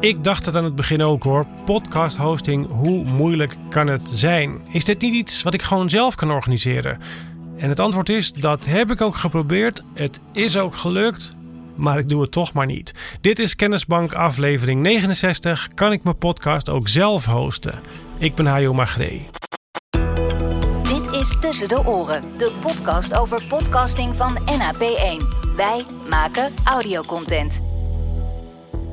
Ik dacht het aan het begin ook hoor. Podcast hosting, hoe moeilijk kan het zijn? Is dit niet iets wat ik gewoon zelf kan organiseren? En het antwoord is: dat heb ik ook geprobeerd. Het is ook gelukt. Maar ik doe het toch maar niet. Dit is Kennisbank aflevering 69. Kan ik mijn podcast ook zelf hosten? Ik ben Hajo Magree. Dit is Tussen de Oren, de podcast over podcasting van NAP1. Wij maken audiocontent.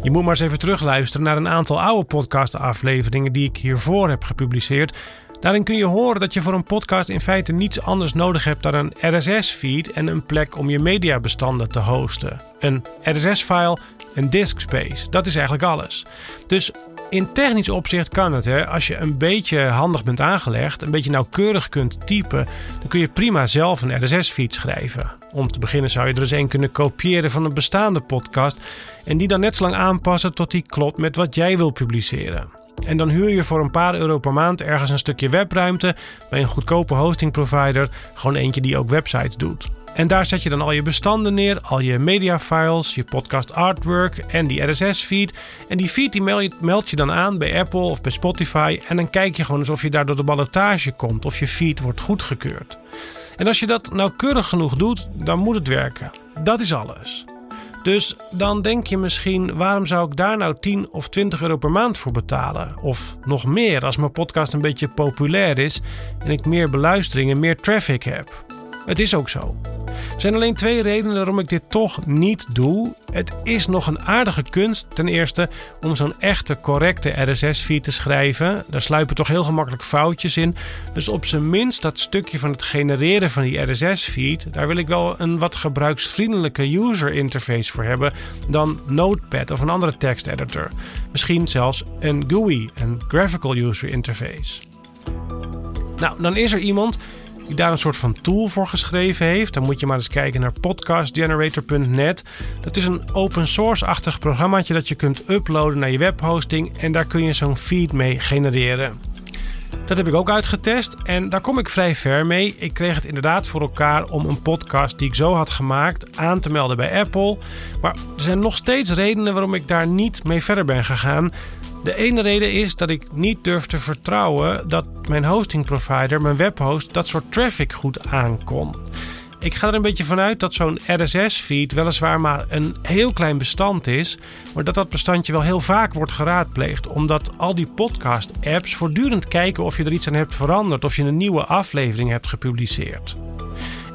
Je moet maar eens even terugluisteren naar een aantal oude podcastafleveringen die ik hiervoor heb gepubliceerd. Daarin kun je horen dat je voor een podcast in feite niets anders nodig hebt dan een RSS-feed en een plek om je mediabestanden te hosten. Een RSS-file, een disk space, dat is eigenlijk alles. Dus in technisch opzicht kan het. Hè? Als je een beetje handig bent aangelegd, een beetje nauwkeurig kunt typen, dan kun je prima zelf een RSS-feed schrijven. Om te beginnen zou je er eens een kunnen kopiëren van een bestaande podcast en die dan net zo lang aanpassen tot die klopt met wat jij wil publiceren. En dan huur je voor een paar euro per maand ergens een stukje webruimte bij een goedkope hosting provider, gewoon eentje die ook websites doet. En daar zet je dan al je bestanden neer, al je mediafiles, je podcast artwork en die RSS-feed. En die feed die meld je dan aan bij Apple of bij Spotify. En dan kijk je gewoon alsof je daar door de ballotage komt of je feed wordt goedgekeurd. En als je dat nauwkeurig genoeg doet, dan moet het werken. Dat is alles. Dus dan denk je misschien, waarom zou ik daar nou 10 of 20 euro per maand voor betalen? Of nog meer als mijn podcast een beetje populair is en ik meer beluistering en meer traffic heb. Het is ook zo. Er zijn alleen twee redenen waarom ik dit toch niet doe. Het is nog een aardige kunst, ten eerste, om zo'n echte correcte RSS-feed te schrijven. Daar sluipen toch heel gemakkelijk foutjes in. Dus op zijn minst dat stukje van het genereren van die RSS-feed, daar wil ik wel een wat gebruiksvriendelijke user interface voor hebben dan Notepad of een andere teksteditor. Misschien zelfs een GUI, een graphical user interface. Nou, dan is er iemand die daar een soort van tool voor geschreven heeft. Dan moet je maar eens kijken naar podcastgenerator.net. Dat is een open source-achtig programmaatje dat je kunt uploaden naar je webhosting en daar kun je zo'n feed mee genereren. Dat heb ik ook uitgetest en daar kom ik vrij ver mee. Ik kreeg het inderdaad voor elkaar om een podcast die ik zo had gemaakt aan te melden bij Apple. Maar er zijn nog steeds redenen waarom ik daar niet mee verder ben gegaan. De ene reden is dat ik niet durf te vertrouwen dat mijn hosting provider, mijn webhost, dat soort traffic goed aankon. Ik ga er een beetje vanuit dat zo'n RSS-feed weliswaar maar een heel klein bestand is, maar dat dat bestandje wel heel vaak wordt geraadpleegd, omdat al die podcast-apps voortdurend kijken of je er iets aan hebt veranderd, of je een nieuwe aflevering hebt gepubliceerd.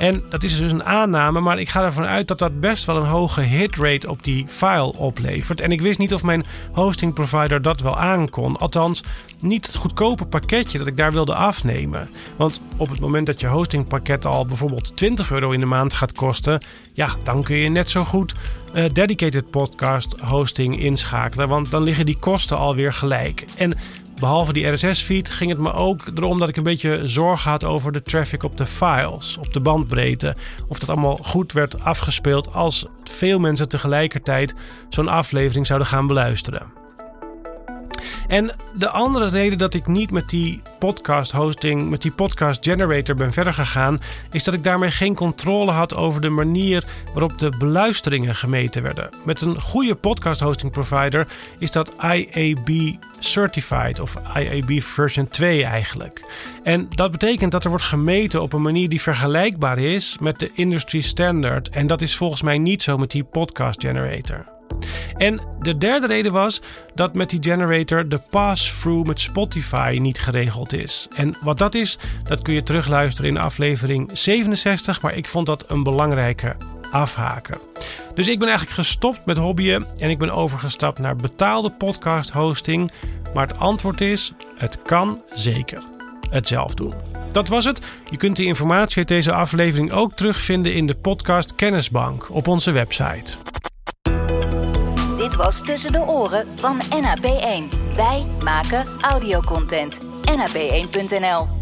En dat is dus een aanname, maar ik ga ervan uit dat dat best wel een hoge hitrate op die file oplevert. En ik wist niet of mijn hosting provider dat wel aankon. Althans, niet het goedkope pakketje dat ik daar wilde afnemen. Want op het moment dat je hostingpakket al bijvoorbeeld 20 euro in de maand gaat kosten, ja, dan kun je net zo goed uh, dedicated podcast hosting inschakelen. Want dan liggen die kosten alweer gelijk. En Behalve die RSS-feed ging het me ook erom dat ik een beetje zorg had over de traffic op de files, op de bandbreedte. Of dat allemaal goed werd afgespeeld als veel mensen tegelijkertijd zo'n aflevering zouden gaan beluisteren. En de andere reden dat ik niet met die podcast hosting, met die podcast generator ben verder gegaan, is dat ik daarmee geen controle had over de manier waarop de beluisteringen gemeten werden. Met een goede podcast hosting provider is dat IAB certified of IAB version 2 eigenlijk. En dat betekent dat er wordt gemeten op een manier die vergelijkbaar is met de industry standard. En dat is volgens mij niet zo met die podcast generator. En de derde reden was dat met die generator de pass-through met Spotify niet geregeld is. En wat dat is, dat kun je terugluisteren in aflevering 67, maar ik vond dat een belangrijke afhaken. Dus ik ben eigenlijk gestopt met hobbyen en ik ben overgestapt naar betaalde podcast hosting. Maar het antwoord is: het kan zeker. Het zelf doen. Dat was het. Je kunt de informatie uit deze aflevering ook terugvinden in de podcast Kennisbank op onze website was Tussen de Oren van NAP1. Wij maken audiocontent. NAP1.nl